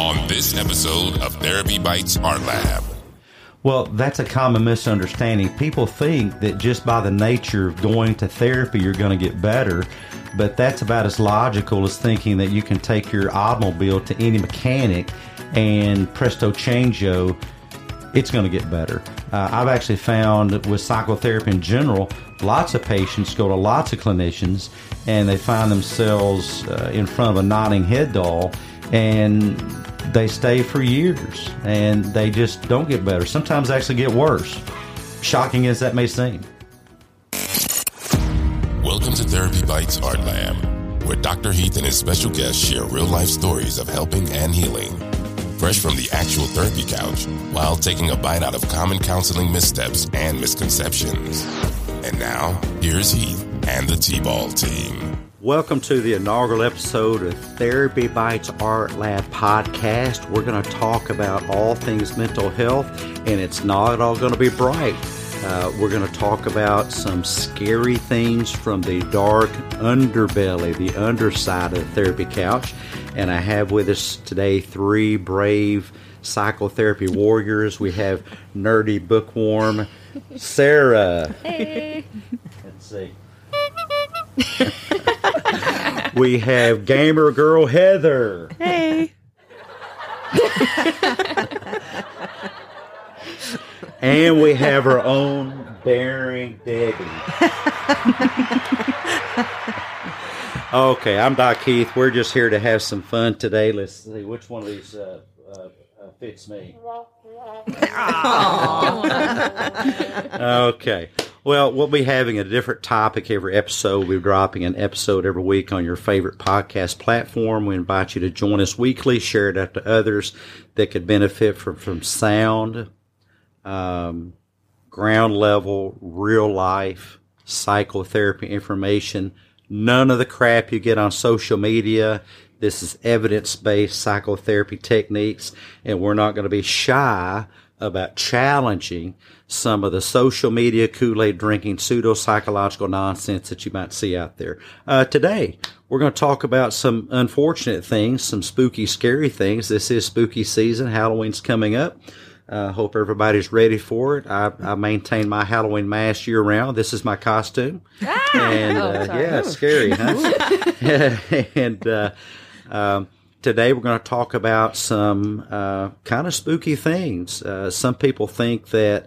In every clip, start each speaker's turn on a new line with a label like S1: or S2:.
S1: on this episode of Therapy Bites Art Lab.
S2: Well, that's a common misunderstanding. People think that just by the nature of going to therapy, you're going to get better. But that's about as logical as thinking that you can take your automobile to any mechanic and presto changeo, it's going to get better. Uh, I've actually found with psychotherapy in general, lots of patients go to lots of clinicians and they find themselves uh, in front of a nodding head doll and they stay for years and they just don't get better. Sometimes actually get worse. Shocking as that may seem.
S1: Welcome to Therapy Bites Art Lab, where Dr. Heath and his special guests share real life stories of helping and healing. Fresh from the actual therapy couch, while taking a bite out of common counseling missteps and misconceptions. And now, here's Heath and the T Ball team.
S2: Welcome to the inaugural episode of Therapy Bites Art Lab podcast. We're going to talk about all things mental health, and it's not all going to be bright. Uh, we're going to talk about some scary things from the dark underbelly, the underside of the therapy couch. And I have with us today three brave psychotherapy warriors. We have nerdy bookworm Sarah.
S3: Hey.
S2: Let's see. we have gamer girl Heather.
S3: Hey.
S2: And we have our own daring Debbie. okay, I'm Doc Heath. We're just here to have some fun today. Let's see which one of these uh, uh, uh, fits me. Okay. Well, we'll be having a different topic every episode. We're dropping an episode every week on your favorite podcast platform. We invite you to join us weekly, share it out to others that could benefit from, from sound, um, ground level, real life psychotherapy information. None of the crap you get on social media. This is evidence based psychotherapy techniques, and we're not going to be shy about challenging some of the social media Kool Aid drinking pseudo psychological nonsense that you might see out there. Uh, today, we're going to talk about some unfortunate things, some spooky, scary things. This is spooky season. Halloween's coming up. Uh, hope everybody's ready for it. I, I maintain my Halloween mask year round. This is my costume. And uh, yeah, scary, huh? and uh, um, today we're going to talk about some uh, kind of spooky things. Uh, some people think that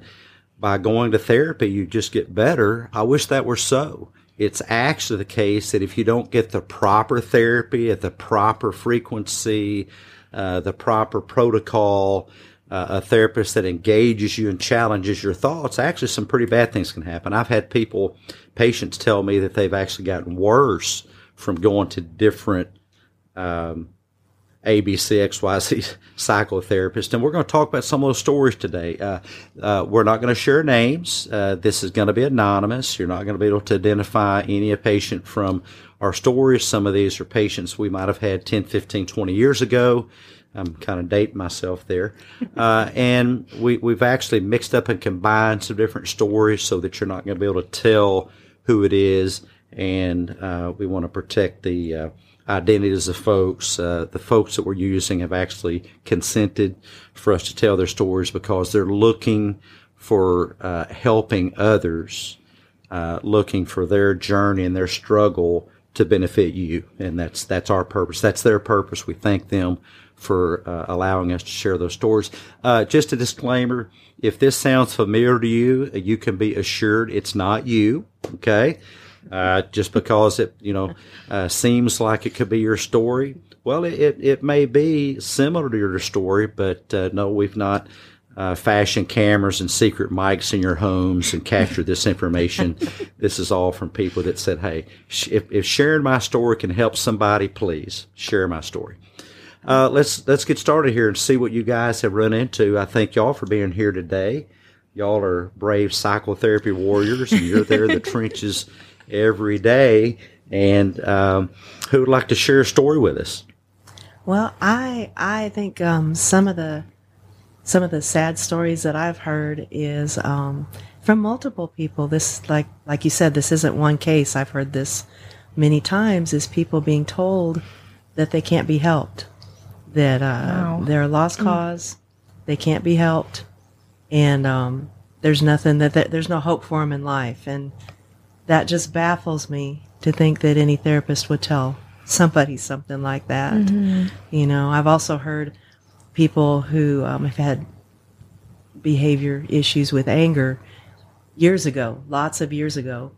S2: by going to therapy you just get better. I wish that were so. It's actually the case that if you don't get the proper therapy at the proper frequency, uh, the proper protocol, uh, a therapist that engages you and challenges your thoughts, actually some pretty bad things can happen. I've had people, patients tell me that they've actually gotten worse from going to different um, ABC, XYZ psychotherapist. And we're going to talk about some of those stories today. Uh, uh, we're not going to share names. Uh, this is going to be anonymous. You're not going to be able to identify any patient from our stories. Some of these are patients we might have had 10, 15, 20 years ago. I'm kind of dating myself there. Uh, and we, we've actually mixed up and combined some different stories so that you're not going to be able to tell who it is. And uh, we want to protect the uh, identities of folks. Uh, the folks that we're using have actually consented for us to tell their stories because they're looking for uh, helping others, uh, looking for their journey and their struggle to benefit you, and that's that's our purpose. That's their purpose. We thank them for uh, allowing us to share those stories. Uh, just a disclaimer: if this sounds familiar to you, you can be assured it's not you. Okay. Uh, just because it, you know, uh, seems like it could be your story. Well, it, it, it may be similar to your story, but uh, no, we've not uh, fashioned cameras and secret mics in your homes and captured this information. this is all from people that said, hey, sh- if, if sharing my story can help somebody, please share my story. Uh, let's let's get started here and see what you guys have run into. I thank y'all for being here today. Y'all are brave psychotherapy warriors, and you're there in the trenches every day. And um, who would like to share a story with us?
S3: Well, I I think um, some of the some of the sad stories that I've heard is um, from multiple people. This like like you said, this isn't one case. I've heard this many times. Is people being told that they can't be helped, that uh,
S4: Wow.
S3: they're a lost cause, they can't be helped, and um, there's nothing that, that there's no hope for them in life, and that just baffles me to think that any therapist would tell somebody something like that. You know, I've also heard people who um, have had behavior issues with anger years ago, lots of years ago,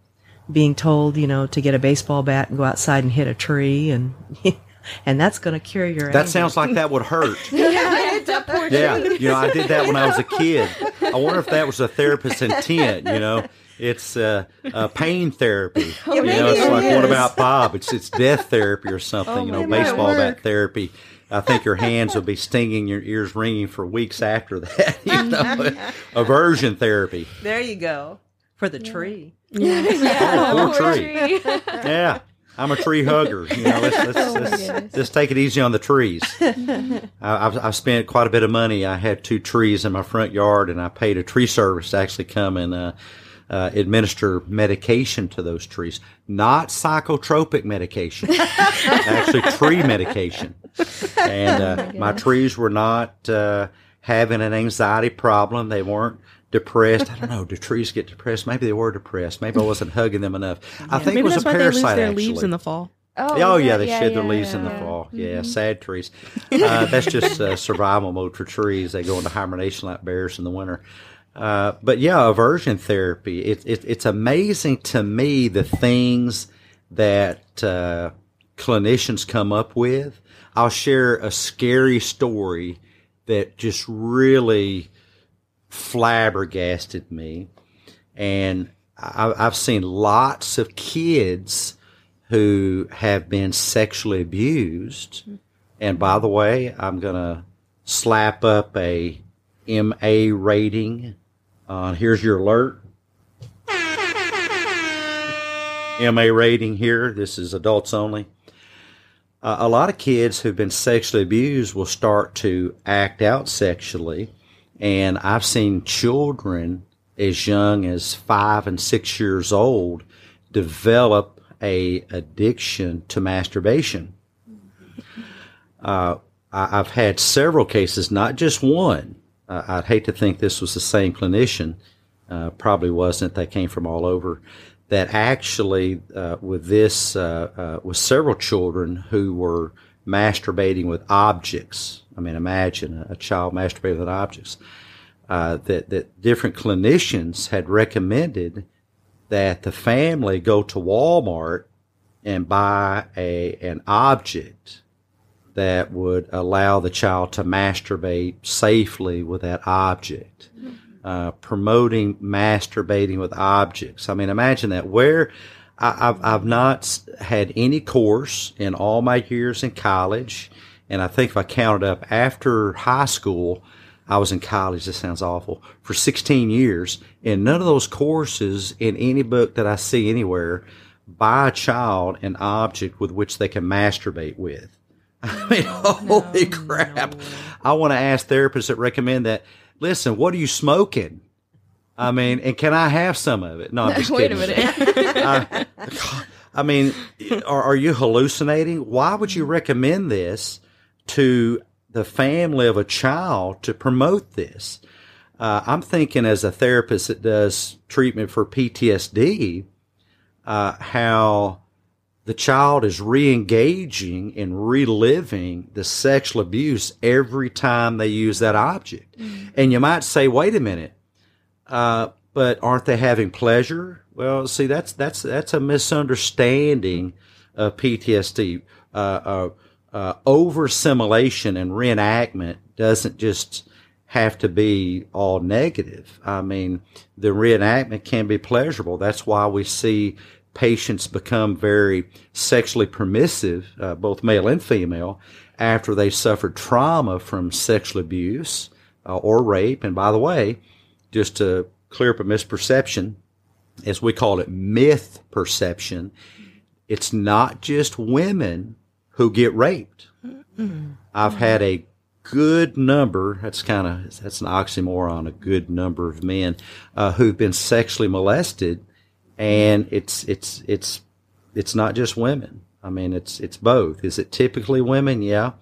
S3: being told, you know, to get a baseball bat and go outside and hit a tree and and that's going to cure your
S2: That
S3: anger.
S2: sounds like that would hurt.
S4: that poor
S2: Yeah, you know, I did that when I was a kid. I wonder if that was a therapist's intent. You know, it's uh, uh, pain therapy. you know, it's
S4: maybe
S2: like
S4: it
S2: what
S4: is.
S2: about Bob? It's it's death therapy or something. you know, baseball bat therapy. I think your hands will be stinging, your ears ringing for weeks after that. You know, aversion therapy.
S3: There you go. For the tree.
S2: Oh, poor tree. Yeah. I'm a tree hugger. You know, let's, let's,
S4: Oh,
S2: let's, let's take it easy on the trees. I, I've, I've spent quite a bit of money. I had two trees in my front yard, and I paid a tree service to actually come and uh, uh, administer medication to those trees. Not psychotropic medication, actually tree medication. And uh, my trees were not uh, having an anxiety problem. They weren't depressed. I don't know. Do trees get depressed? Maybe they were depressed. Maybe I wasn't hugging them enough. I think
S5: Maybe
S2: it was
S5: that's
S2: a
S5: why they lose
S2: parasite.
S5: their
S2: actually.
S5: leaves in the fall.
S2: Oh,
S4: is
S2: yeah,
S4: that-
S2: they shed their leaves in the
S4: yeah.
S2: fall. Yeah, sad trees. Uh, that's just uh, survival mode for trees. They go into hibernation like bears in the winter. Uh, but yeah, aversion therapy. It, it, it's amazing to me the things that uh, clinicians come up with. I'll share a scary story that just really flabbergasted me. And I, I've seen lots of kids who have been sexually abused. And by the way, I'm going to slap up a MA rating. Uh, here's your alert. MA rating here. This is adults only. Uh, a lot of kids who've been sexually abused will start to act out sexually. And I've seen children as young as five and six years old develop a addiction to masturbation. Uh, I, I've had several cases, not just one. Uh, I'd hate to think this was the same clinician. Uh, probably wasn't. They came from all over. That actually, uh, with this, uh, uh, with several children who were masturbating with objects. I mean, imagine a, a child masturbating with objects. Uh, that that different clinicians had recommended that the family go to Walmart and buy a an object that would allow the child to masturbate safely with that object. Uh, promoting masturbating with objects. I mean, imagine that. Where I, I've, I've not had any course in all my years in college, and I think if I counted up after high school, I was in college. This sounds awful for 16 years, and none of those courses in any book that I see anywhere buy a child an object with which they can masturbate with. I mean, holy crap! I want to ask therapists that recommend that. Listen, what are you smoking? I mean, and can I have some of it? No, I'm just
S4: Wait a
S2: kidding.
S4: minute.
S2: I mean, are, are you hallucinating? Why would you recommend this to the family of a child to promote this? Uh, I'm thinking as a therapist that does treatment for PTSD, uh, how the child is re-engaging and reliving the sexual abuse every time they use that object. And you might say, wait a minute, uh, but aren't they having pleasure? Well, see, that's that's that's a misunderstanding of PTSD. Uh, uh, uh, over assimilation and reenactment doesn't just have to be all negative. I mean, the reenactment can be pleasurable. That's why we see patients become very sexually permissive, uh, both male and female, after they suffered trauma from sexual abuse uh, or rape. And by the way, just to clear up a misperception, as we call it, myth perception, it's not just women who get raped. I've had a good number, that's kind of, that's an oxymoron, a good number of men uh, who've been sexually molested. And it's, it's, it's, it's not just women. I mean, it's, it's both. Is it typically women? Yeah.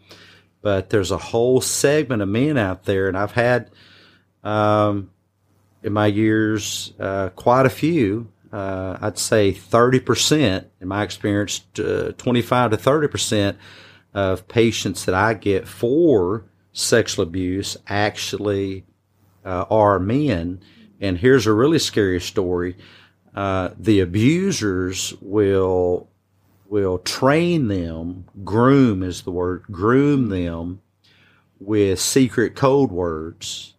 S2: but there's a whole segment of men out there, and I've had um, in my years uh, quite a few. Uh, I'd say 30% in my experience, uh, 25 to 30% of patients that I get for sexual abuse actually uh, are men. And here's a really scary story. Uh, the abusers will will train them, groom is the word, groom them with secret code words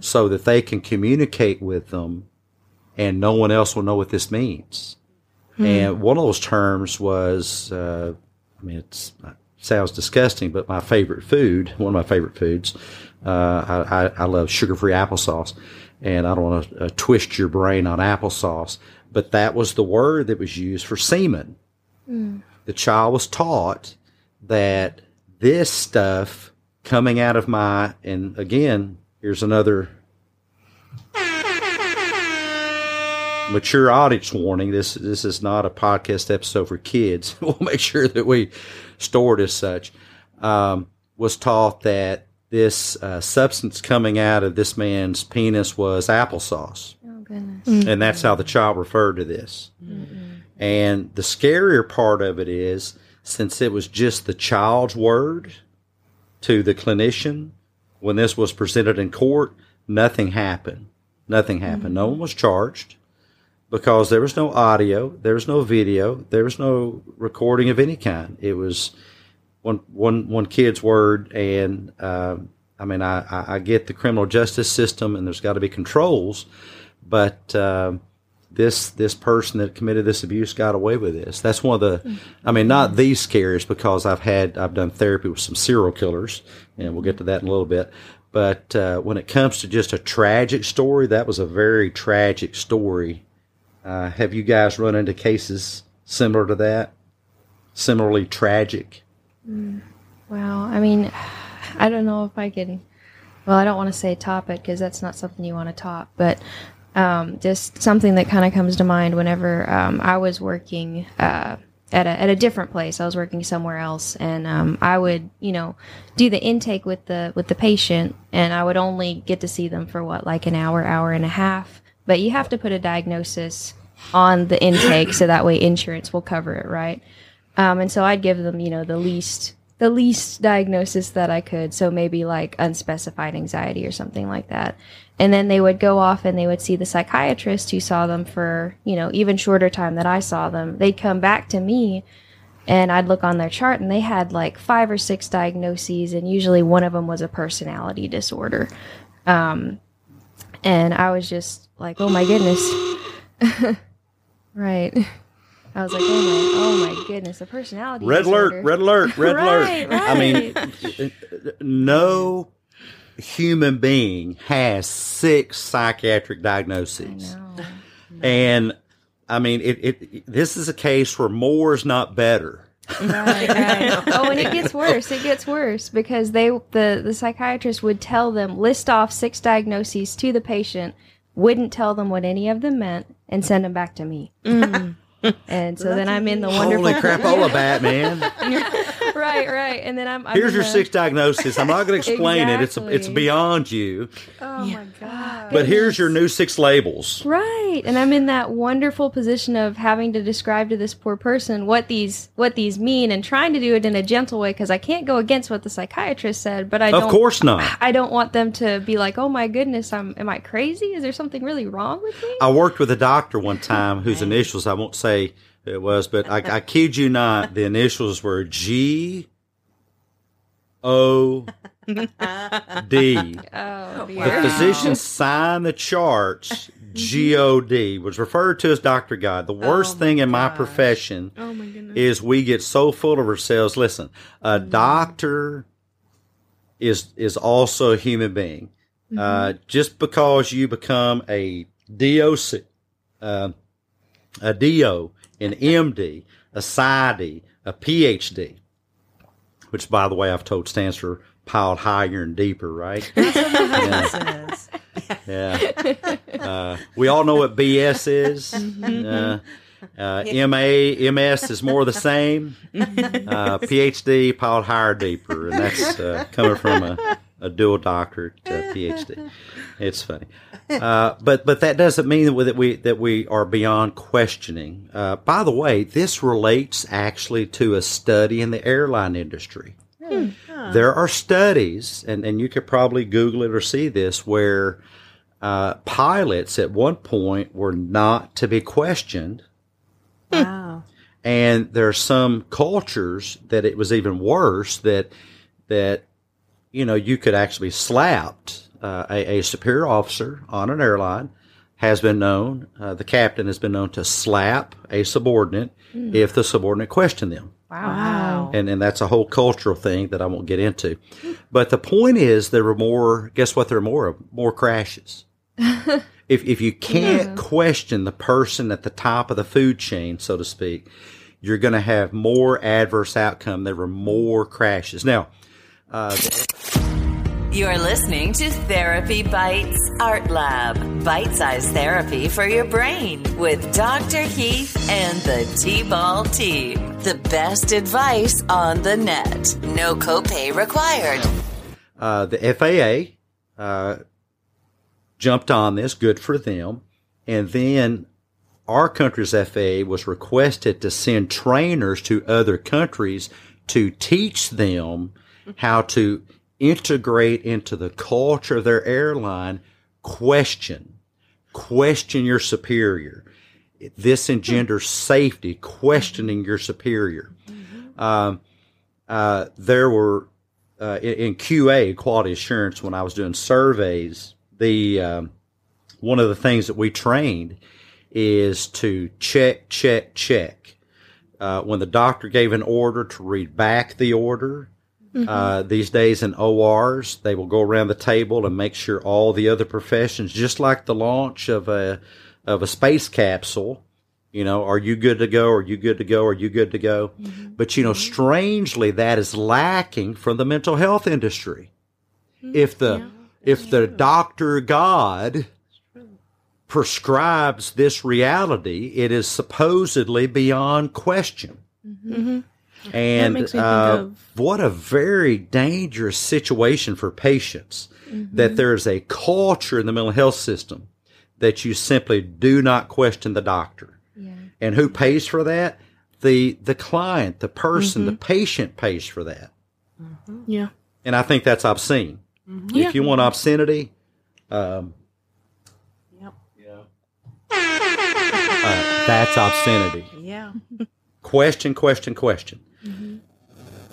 S2: so that they can communicate with them and no one else will know what this means. And one of those terms was, uh, I mean, it's, it sounds disgusting, but my favorite food, one of my favorite foods, uh, I, I, I love sugar-free applesauce. And I don't want to uh, twist your brain on applesauce, but that was the word that was used for semen the child was taught that this stuff coming out of my and again here's another mature audience warning. This this is not a podcast episode for kids. We'll make sure that we store it as such. Um, was taught that this uh, substance coming out of this man's penis was applesauce.
S5: Oh goodness.
S2: and that's how the child referred to this. And the scarier part of it is, since it was just the child's word to the clinician, when this was presented in court, nothing happened. Nothing happened. No one was charged because there was no audio, there was no video, there was no recording of any kind. It was one one one kid's word, and um, I mean, I, I, get the criminal justice system, and there's got to be controls, but um this this person that committed this abuse got away with this. That's one of the, I mean, not the scariest because I've had I've done therapy with some serial killers, and we'll get to that in a little bit. But uh, when it comes to just a tragic story, that was a very tragic story. Uh, have you guys run into cases similar to that? Similarly tragic.
S5: Wow. I mean, I don't know if I can. Well, I don't want to say top it because that's not something you want to top, but um, just something that kind of comes to mind whenever um, I was working uh, at a at a different place. I was working somewhere else, and um, I would, you know, do the intake with the with the patient, and I would only get to see them for what like an hour, hour and a half. But you have to put a diagnosis on the intake so that way insurance will cover it, right? Um, and so I'd give them, you know, the least the least diagnosis that I could. So maybe like unspecified anxiety or something like that. And then they would go off and they would see the psychiatrist who saw them for, you know, even shorter time that I saw them. They'd come back to me and I'd look on their chart and they had like five or six diagnoses and usually one of them was a personality disorder. Um, and I was just like, oh my goodness. right. I was like, oh my, oh my goodness, a personality
S2: Red
S5: disorder.
S2: alert! Red alert! Red
S5: Right,
S2: alert! I mean, no human being has six psychiatric diagnoses.
S5: No.
S2: And I mean, it, it. This is a case where more is not better.
S5: Right, right. oh, and it gets worse. It gets worse because they the the psychiatrist would tell them list off six diagnoses to the patient, wouldn't tell them what any of them meant, and send them back to me. Mm. And so then I'm in the wonderful
S2: Holy crap, crapola, Batman!
S5: right, right. And then I'm, I'm
S2: Here's
S5: in
S2: your
S5: the-
S2: six diagnosis. I'm not going to explain it. It's it's beyond you.
S3: Oh my ah, god.
S2: But here's your new six labels.
S5: Right. And I'm in that wonderful position of having to describe to this poor person what these what these mean and trying to do it in a gentle way because I can't go against what the psychiatrist said, but I
S2: Of
S5: don't
S2: course not.
S5: I don't want them to be like, "Oh my goodness, I'm am I crazy? Is there something really wrong with me?"
S2: I worked with a doctor one time whose initials I won't say it was, but I, I kid you not, the initials were G O D.
S5: Oh
S2: The physician signed the charts. G O D was referred to as Doctor God. The worst
S3: Oh,
S2: thing in my profession
S3: Oh my
S2: is we get so full of ourselves. Listen, a doctor is is also a human being. Uh, just because you become a DOC, uh, a DO, an MD, a PsyD, a PhD, which by the way I've told stands for piled higher and deeper, right?
S3: Says.
S2: Yeah. Uh, we all know what BS is. Uh, Uh, MA, MS is more the same. Uh, PhD, piled higher, deeper, and that's uh, coming from a, a dual doctorate uh, PhD. It's funny, uh, but but that doesn't mean that we that we are beyond questioning. Uh, by the way, this relates actually to a study in the airline industry. There are studies, and, and you could probably Google it or see this, where uh, pilots at one point were not to be questioned
S3: Wow.
S2: and there are some cultures that it was even worse that that you know you could actually be slapped uh, a, a superior officer on an airline has been known uh, the captain has been known to slap a subordinate if the subordinate questioned them
S3: Wow.
S2: and and that's a whole cultural thing that I won't get into. But the point is, there were more. Guess what? There are more more crashes. if if you can't question the person at the top of the food chain, so to speak, you're going to have more adverse outcome. There were more crashes. Now,
S6: You're listening to Therapy Bites Art Lab, bite sized therapy for your brain with Dr. Heath and the T Ball team. The best advice on the net. No copay required.
S2: uh, the FAA uh, jumped on this. Good for them. And then our country's FAA was requested to send trainers to other countries to teach them how to integrate into the culture of their airline. Question, question your superior. This engenders safety. Questioning your superior. Um, uh, there were uh, in, in QA quality assurance when I was doing surveys. The um, one of the things that we trained is to check, check, check. Uh, when the doctor gave an order, to read back the order. Mm-hmm. Uh, these days in ORs, they will go around the table and make sure all the other professions, just like the launch of a of a space capsule, you know, are you good to go? Are you good to go? Are you good to go? Mm-hmm. But you know, mm-hmm. strangely, that is lacking from the mental health industry. If the if the doctor God prescribes this reality, it is supposedly beyond question. And
S4: makes me think
S2: uh, what a very dangerous situation for patients that there is a culture in the mental health system that you simply do not question the doctor. And who pays for that? The the client, the person, the patient pays for that.
S4: Yeah.
S2: And I think that's obscene.
S4: Yeah.
S2: If you want obscenity, um,
S3: Yep.
S2: uh, that's obscenity.
S3: Yeah.
S2: Question, question, question.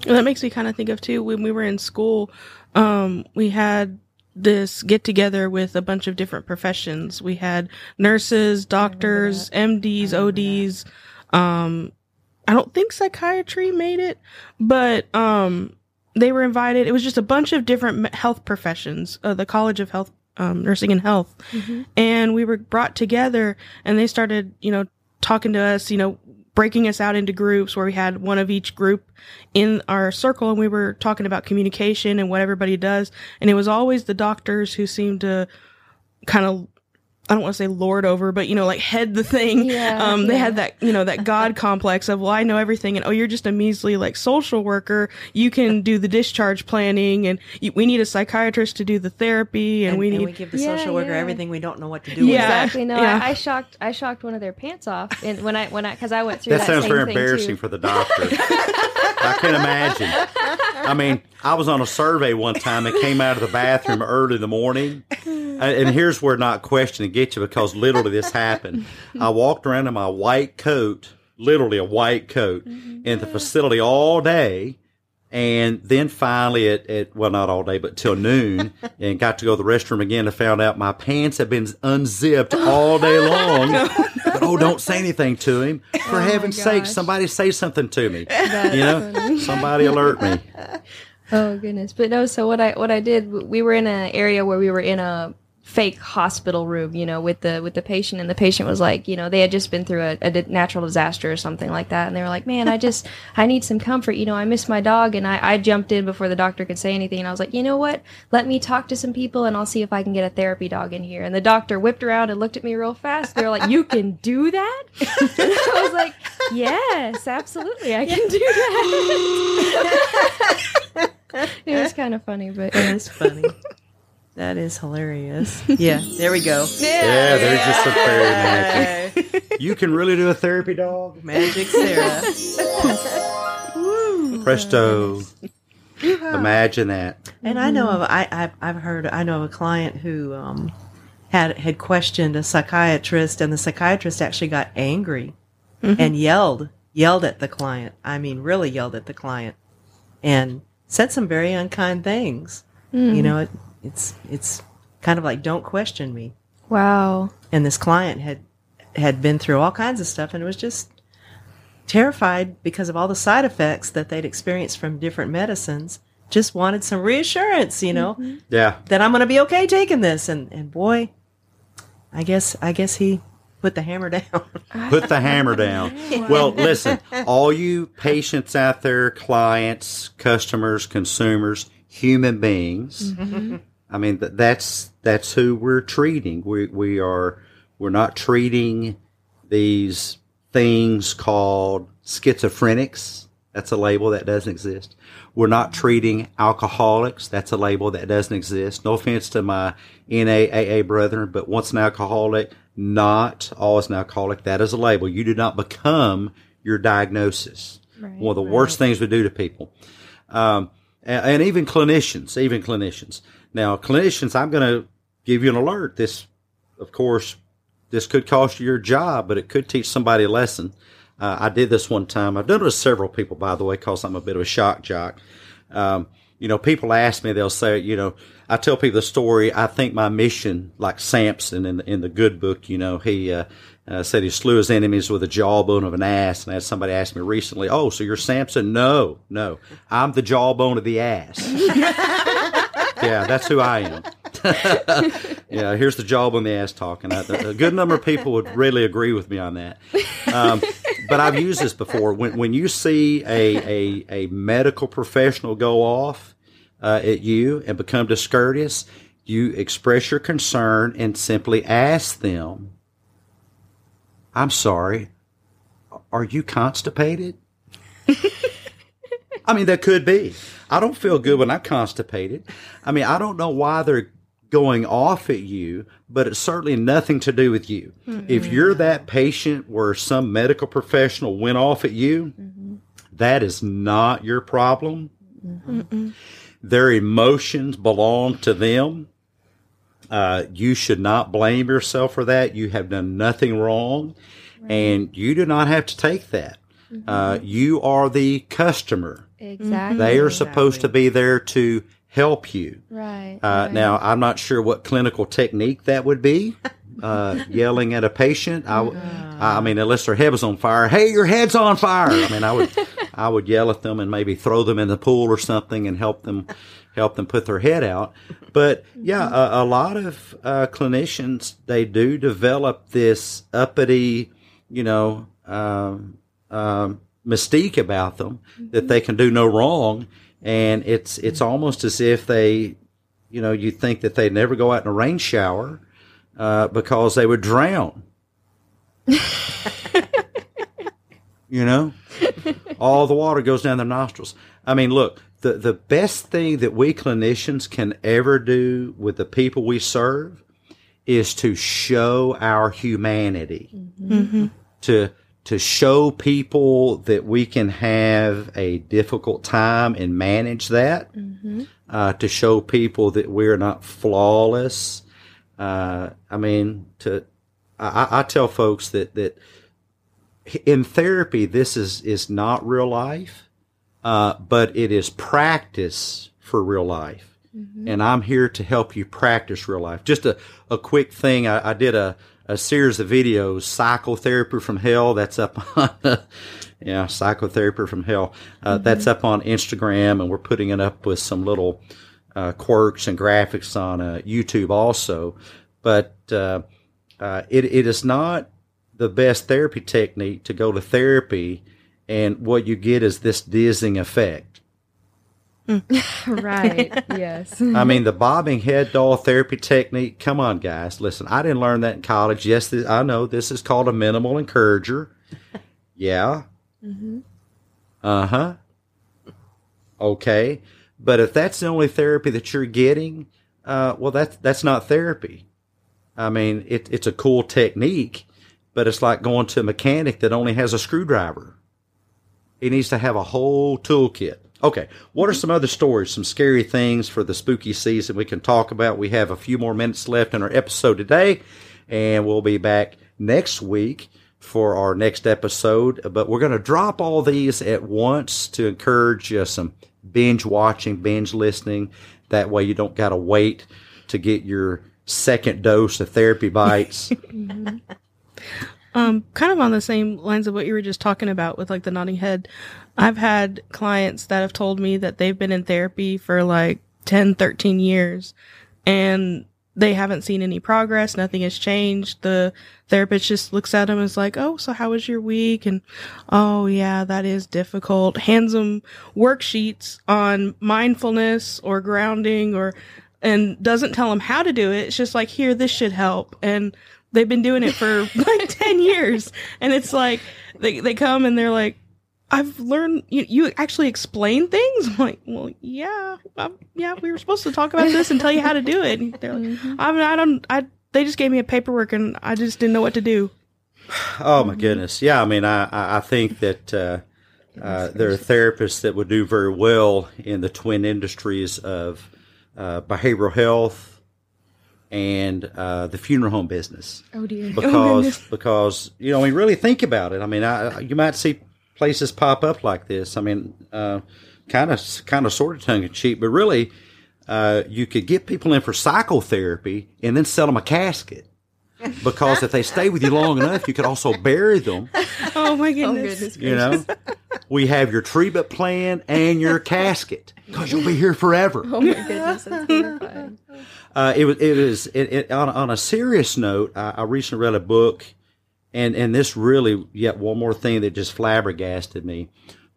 S4: And that makes me kind of think of too when we were in school, um, we had this get together with a bunch of different professions. We had nurses, doctors, MDs, ODs. Um, I don't think psychiatry made it, but um, they were invited. It was just a bunch of different health professions, uh, the College of Health, um, Nursing and Health, and we were brought together, and they started, you know, talking to us, you know, breaking us out into groups where we had one of each group in our circle and we were talking about communication and what everybody does. And it was always the doctors who seemed to kind of, I don't want to say lord over, but you know, like head the thing.
S5: Yeah,
S4: um, they had that, you know, that God complex of, well, I know everything. And oh, you're just a measly like social worker. You can do the discharge planning and you, we need a psychiatrist to do the therapy and,
S3: And,
S4: we
S3: and
S4: need,
S3: we give the
S5: Yeah,
S3: social worker
S5: yeah.
S3: everything we don't know what to do
S4: Yeah.
S3: with.
S5: Exactly. No,
S4: Yeah.
S5: I, I shocked. I shocked one of their pants off, and when I when I because I went through
S2: That
S5: that,
S2: sounds
S5: same
S2: very
S5: thing
S2: embarrassing
S5: too.
S2: for the doctor. I can imagine. I mean, I was on a survey one time and came out of the bathroom early in the morning. And and here's where not questioning gets you because literally this happened. I walked around in my white coat, literally a white coat, mm-hmm. in the facility all day. And then finally at, at, well, not all day, but till noon and got to go to the restroom again and found out my pants had been unzipped all day oh, long. But oh, don't say anything to him. For oh, heaven's sake, somebody say something to me. you know, somebody alert me.
S5: Oh goodness! But no. So what I what I did, we were in an area where we were in a fake hospital room, you know, with the with the patient, and the patient was like, you know, they had just been through a, a natural disaster or something like that, and they were like, man, I just I need some comfort, you know, I miss my dog, and I, I jumped in before the doctor could say anything, and I was like, you know what, let me talk to some people, and I'll see if I can get a therapy dog in here, and the doctor whipped around and looked at me real fast. they're like, you can do that, and I was like, yes, absolutely, I can do that. it was kind of funny, but
S3: it was funny. That is hilarious. Yeah, there we go.
S2: Yeah, there's just some fairy magic. You can really do a therapy dog?
S3: Magic Sarah.
S2: Presto. Imagine that.
S3: And I know of I I've, I've heard I know of a client who um, had had questioned a psychiatrist, and the psychiatrist actually got angry and yelled yelled at the client. I mean, really yelled at the client, and said some very unkind things. You know, it, it's it's kind of like don't question me.
S5: wow.
S3: And this client had had been through all kinds of stuff, and was just terrified because of all the side effects that they'd experienced from different medicines. Just wanted some reassurance, you know mm-hmm.
S2: Yeah.
S3: that I'm going to be okay taking this. And and boy, I guess I guess he put the hammer down.
S2: Put the hammer down. Well, listen, all you patients out there, clients, customers, consumers, human beings. Mm-hmm. I mean, th- that's that's who we're treating. We we are we're not treating these things called schizophrenics. That's a label that doesn't exist. We're not treating alcoholics. That's a label that doesn't exist. No offense to my NAAA brethren, but once an alcoholic, not always an alcoholic. That is a label. You do not become your diagnosis. One of the worst things we do to people. Um, and, and even clinicians, even clinicians. Now, clinicians, I'm going to give you an alert. This, of course, this could cost you your job, but it could teach somebody a lesson. Uh, I did this one time. I've done it with several people, by the way, because I'm a bit of a shock jock. Um, you know, people ask me, they'll say, you know, I tell people the story. I think my mission, like Samson in the, in the good book, you know, he, uh, uh, said he slew his enemies with the jawbone of an ass. And I had somebody ask me recently, Oh, so you're Samson? No, no, I'm the jawbone of the ass. yeah, that's who I am. yeah, here's the job on the ass talking. I, a good number of people would really agree with me on that. Um, but I've used this before. When when you see a a, a medical professional go off uh, at you and become discourteous, you express your concern and simply ask them, "I'm sorry, are you constipated?" I mean, that could be. I don't feel good when I'm constipated. I mean, I don't know why they're going off at you, but it's certainly nothing to do with you. If you're that patient where some medical professional went off at you, that is not your problem. Their emotions belong to them. Uh, you should not blame yourself for that. You have done nothing wrong, and you do not have to take that. Uh, you are the customer.
S5: Exactly.
S2: They are supposed to be there to help you.
S5: right.
S2: Uh,
S5: right.
S2: Now, I'm not sure what clinical technique that would be. Uh, yelling at a patient. i mean, unless their head was on fire. Hey, your head's on fire. I mean, I would, I would yell at them and maybe throw them in the pool or something and help them, help them put their head out. But yeah, a, a lot of uh, clinicians they do develop this uppity, you know, um, um, mystique about them that mm-hmm. they can do no wrong, and it's it's almost as if they, you know, you think that they'd never go out in a rain shower uh, because they would drown. you know, all the water goes down their nostrils. I mean, look, the the best thing that we clinicians can ever do with the people we serve is to show our humanity mm-hmm. Mm-hmm. to to show people that we can have a difficult time and manage that. Uh, to show people that we're not flawless. Uh, I mean, to I, I- tell folks that that in therapy, this is is not real life, uh, but it is practice for real life. And I'm here to help you practice real life. Just a, a quick thing. I, I did a, a series of videos, psychotherapy from hell. That's up on, yeah, psychotherapy from hell. Uh, That's up on Instagram, and we're putting it up with some little uh, quirks and graphics on uh, YouTube also, but uh, uh, it, it is not the best therapy technique to go to therapy and what you get is this dizzying effect.
S5: right. yes.
S2: I mean, the bobbing head doll therapy technique. Come on, guys. Listen, I didn't learn that in college. Yes, this, I know this is called a minimal encourager. Yeah. Uh huh. Okay. But if that's the only therapy that you're getting, uh, well, that's that's not therapy. I mean, it, it's a cool technique, but it's like going to a mechanic that only has a screwdriver. He needs to have a whole toolkit. Okay, what are some other stories, some scary things for the spooky season we can talk about? We have a few more minutes left in our episode today, and we'll be back next week for our next episode. But we're going to drop all these at once to encourage uh, some binge watching, binge listening. That way, you don't got to wait to get your second dose of therapy bites.
S4: Um, kind of on the same lines of what you were just talking about with like the nodding head. I've had clients that have told me that they've been in therapy for like 10, 13 years and they haven't seen any progress. Nothing has changed. The therapist just looks at them and is like, Oh, so how was your week? And, Oh yeah, that is difficult. Hands them worksheets on mindfulness or grounding or, and doesn't tell them how to do it. It's just like, here, this should help. And they've been doing it for like 10 years. And it's like, they, they come and they're like, I've learned you, you actually explain things. I'm like, well, yeah, um, yeah, we were supposed to talk about this and tell you how to do it. And they're like, I, mean, I don't, I, they just gave me a paperwork and I just didn't know what to do.
S2: Oh my goodness! Yeah, I mean, I I I think that uh, uh, there are therapists that would do very well in the twin industries of uh, behavioral health and uh, the funeral home business
S5: Oh dear.
S2: because because you know, I mean, really think about it. I mean, I, you might see places pop up like this. I mean, kind of kind of sort of tongue in cheek, but really, uh, you could get people in for psychotherapy and then sell them a casket. Because if they stay with you long enough, you could also bury them.
S4: Oh my
S5: Oh
S4: goodness.
S5: goodness.
S2: You know, we have your treatment plan and your casket because you'll be here forever.
S5: Oh my goodness. That's horrifying.
S2: Uh, it was it it, it, on on a serious note. I, I recently read a book, and and this really yet one more thing that just flabbergasted me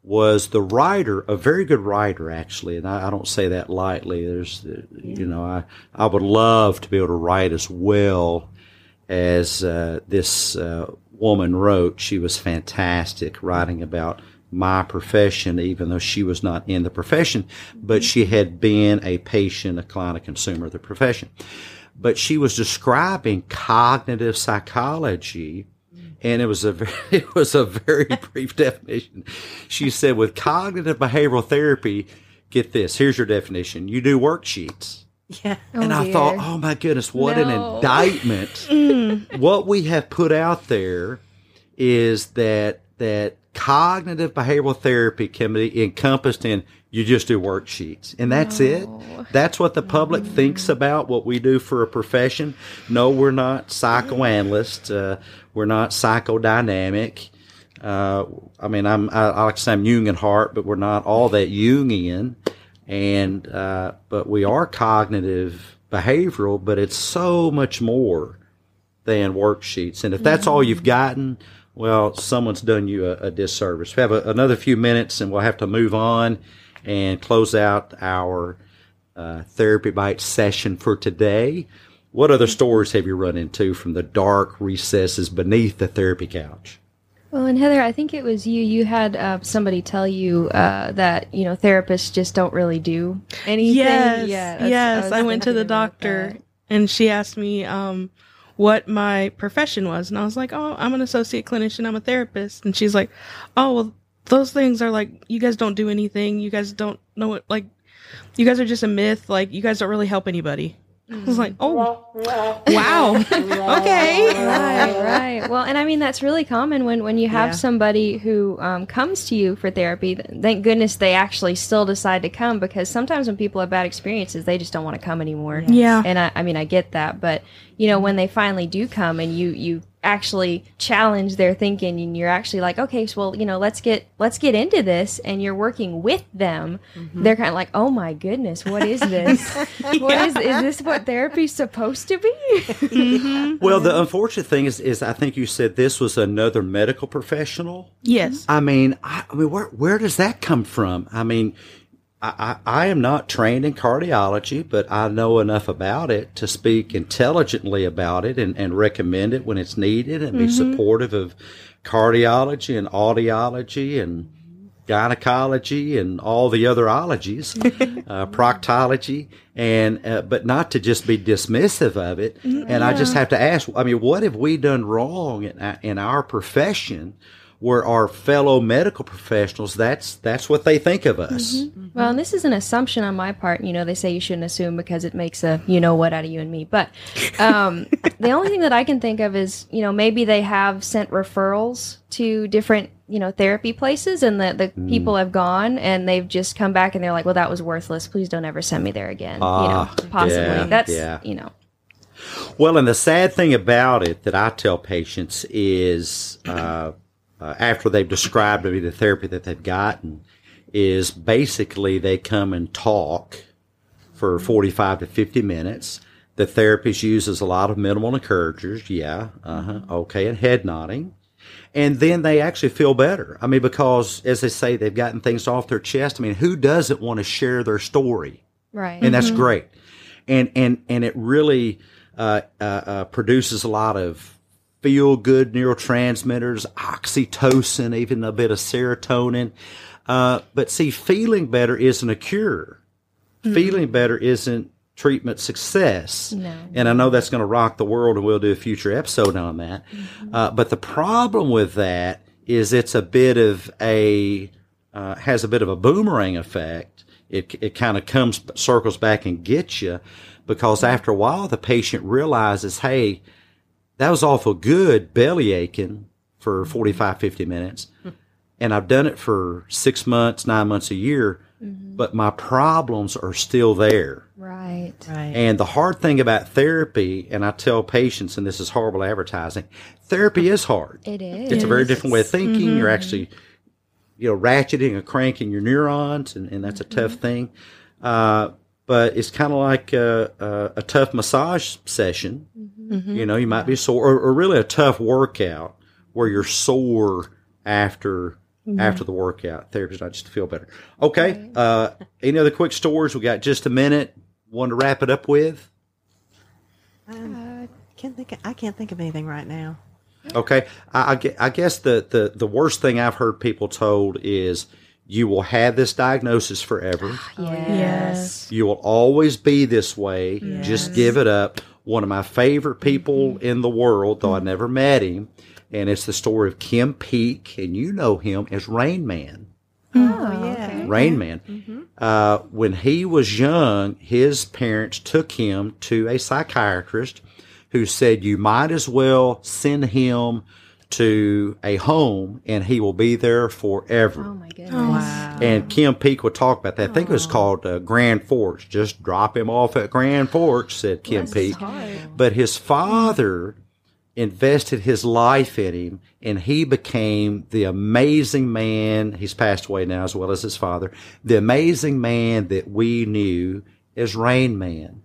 S2: was the writer, a very good writer actually, and I, I don't say that lightly. There's uh, you know I I would love to be able to write as well as uh, this uh, woman wrote. She was fantastic writing about my profession, even though she was not in the profession, but she had been a patient, a client, a consumer of the profession. But she was describing cognitive psychology. And it was a very, it was a very brief definition. She said, with cognitive behavioral therapy, get this. Here's your definition. You do worksheets.
S3: Yeah.
S2: Oh, and
S5: Oh,
S2: I
S5: dear.
S2: thought, oh my goodness, what an
S5: No.
S2: indictment. what we have put out there is that that cognitive behavioral therapy can be encompassed in you just do worksheets. And that's it. That's what the public thinks about what we do for a profession. No we're not psychoanalysts. Uh, we're not psychodynamic. Uh, I mean, I'm I, I like to say I'm Jung at heart, but we're not all that Jungian, and uh, but we are cognitive behavioral, but it's so much more than worksheets. And if that's all you've gotten, well, someone's done you a, a disservice. We have a, another few minutes, and we'll have to move on and close out our uh, therapy bite session for today. What other stories have you run into from the dark recesses beneath the therapy couch?
S5: Well, and Heather, I think it was you. You had uh, somebody tell you uh, that you know therapists just don't really do anything.
S4: Yes,
S5: Yeah,
S4: yes.
S5: was
S4: I, went to the doctor and she asked me um, what my profession was, and I was like, "Oh, I'm an associate clinician. I'm a therapist." And she's like, "Oh, well, those things are like you guys don't do anything. You guys don't know what like you guys are just a myth. Like you guys don't really help anybody." I was like, "Oh, wow, okay."
S5: right, right. Well, and I mean that's really common when when you have
S3: Yeah.
S5: somebody who um, comes to you for therapy. Thank goodness they actually still decide to come because sometimes when people have bad experiences, they just don't want to come anymore.
S4: Yeah.
S5: And I, I mean I get that, but you know when they finally do come and you you actually challenge their thinking and you're actually like okay so well you know let's get let's get into this and you're working with them mm-hmm. they're kind of like oh my goodness what is this What is is this what therapy's supposed to be mm-hmm.
S2: Well, the unfortunate thing is, is I think you said this was another medical professional.
S4: Yes.
S2: I mean, I, I mean, where where does that come from? I mean, I, I, I am not trained in cardiology, but I know enough about it to speak intelligently about it and, and recommend it when it's needed and be supportive of cardiology and audiology and gynecology and all the other ologies, uh, proctology, and uh, but not to just be dismissive of it. And I just have to ask, I mean, what have we done wrong in, in our profession? Where our fellow medical professionals, that's that's what they think of us.
S5: Well, and this is an assumption on my part. You know, they say you shouldn't assume because it makes a you know what out of you and me. But um, the only thing that I can think of is, you know, maybe they have sent referrals to different, you know, therapy places and the, the people have gone and they've just come back and they're like, well, that was worthless. Please don't ever send me there again.
S2: Ah,
S5: you know, possibly.
S2: yeah,
S5: That's,
S2: yeah.
S5: you know,
S2: Well, and the sad thing about it that I tell patients is uh, uh, after they've described to me the therapy that they've gotten, is basically they come and talk for 45 to 50 minutes. The therapist uses a lot of minimal encouragers, yeah, uh huh, okay, and head nodding. And then they actually feel better. I mean, because as they say, they've gotten things off their chest. I mean, who doesn't want to share their story?
S5: right.
S2: and that's great. And and and it really uh, uh, uh, produces a lot of feel good neurotransmitters, oxytocin, even a bit of serotonin. Uh, but see, feeling better isn't a cure. Feeling better isn't treatment success.
S5: No.
S2: And I know that's going to rock the world, and we'll do a future episode on that. Uh, but the problem with that is it's a bit of a uh, has a bit of a boomerang effect. It it kind of comes circles back and gets you because after a while the patient realizes, hey, that was awful good belly aching for 45, 50 minutes. And I've done it for six months, nine months, a year, mm-hmm. but my problems are still there.
S5: right.
S3: Right.
S2: And the hard thing about therapy, and I tell patients, and this is horrible advertising, therapy is hard.
S5: It is.
S2: It's a very different way of thinking. You're mm-hmm. actually, you know, ratcheting and cranking your neurons, and, and that's a mm-hmm. tough thing. Uh, but it's kind of like a, a, a tough massage session. You know, you might be sore, or, or really a tough workout where you're sore after after the workout. Therapy's not just to feel better. Okay. Uh, any other quick stories? We got just a minute. One to wrap it up with.
S3: Um, can't think. Of, I can't think of anything right now.
S2: Okay, I, I I guess the, the, the worst thing I've heard people told is you will have this diagnosis forever.
S4: Yes.
S2: You will always be this way. Just give it up. One of my favorite people in the world, though I never met him, and it's the story of Kim Peek, and you know him as Rain Man.
S3: Oh, yeah.
S2: Rain Man. Uh, when he was young, his parents took him to a psychiatrist who said, You might as well send him to a home and he will be there forever.
S5: Oh my goodness.
S3: Wow.
S2: And Kim Peek would talk about that. I think it was called uh, Grand Forks. Just drop him off at Grand Forks, said Kim Peek. But his father invested his life in him and he became the amazing man. He's passed away now as well as his father. The amazing man that we knew as Rain Man.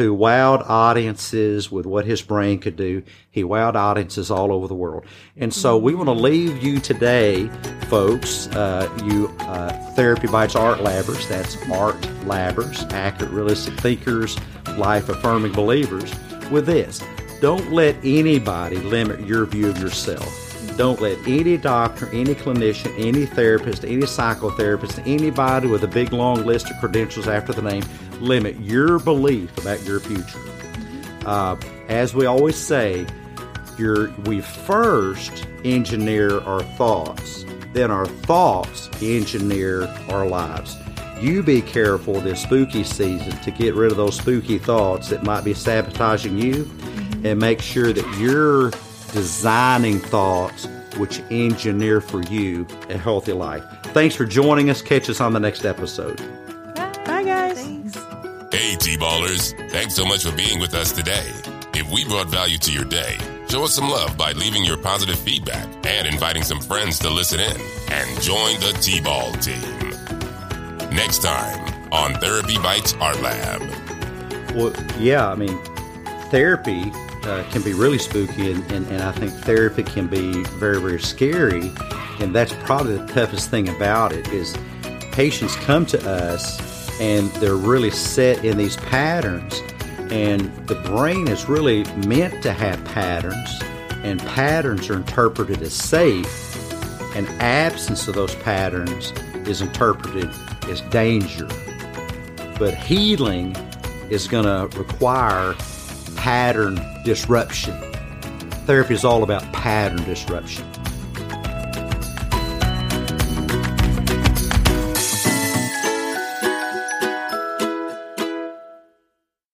S2: Who wowed audiences with what his brain could do. He wowed audiences all over the world. And so we want to leave you today, folks, uh, you uh, Therapy Bites Art Labbers, that's Art Labbers, accurate, realistic thinkers, life affirming believers, with this. Don't let anybody limit your view of yourself. Don't let any doctor, any clinician, any therapist, any psychotherapist, anybody with a big long list of credentials after the name limit your belief about your future. Uh, as we always say, we first engineer our thoughts, then our thoughts engineer our lives. You be careful this spooky season to get rid of those spooky thoughts that might be sabotaging you and make sure that you're designing thoughts which engineer for you a healthy life. Thanks for joining us. Catch us on the next episode.
S1: T-Ballers, thanks so much for being with us today. If we brought value to your day, Show us some love by leaving your positive feedback and inviting some friends to listen in and join the T Ball team. Next time on Therapy Bites Art Lab.
S2: Well, yeah, I mean, therapy uh, can be really spooky, and, and, and I think therapy can be very, very scary. And that's probably the toughest thing about it is patients come to us and they're really set in these patterns. And the brain is really meant to have patterns and patterns are interpreted as safe and absence of those patterns is interpreted as danger. But healing is going to require pattern disruption. Therapy is all about pattern disruption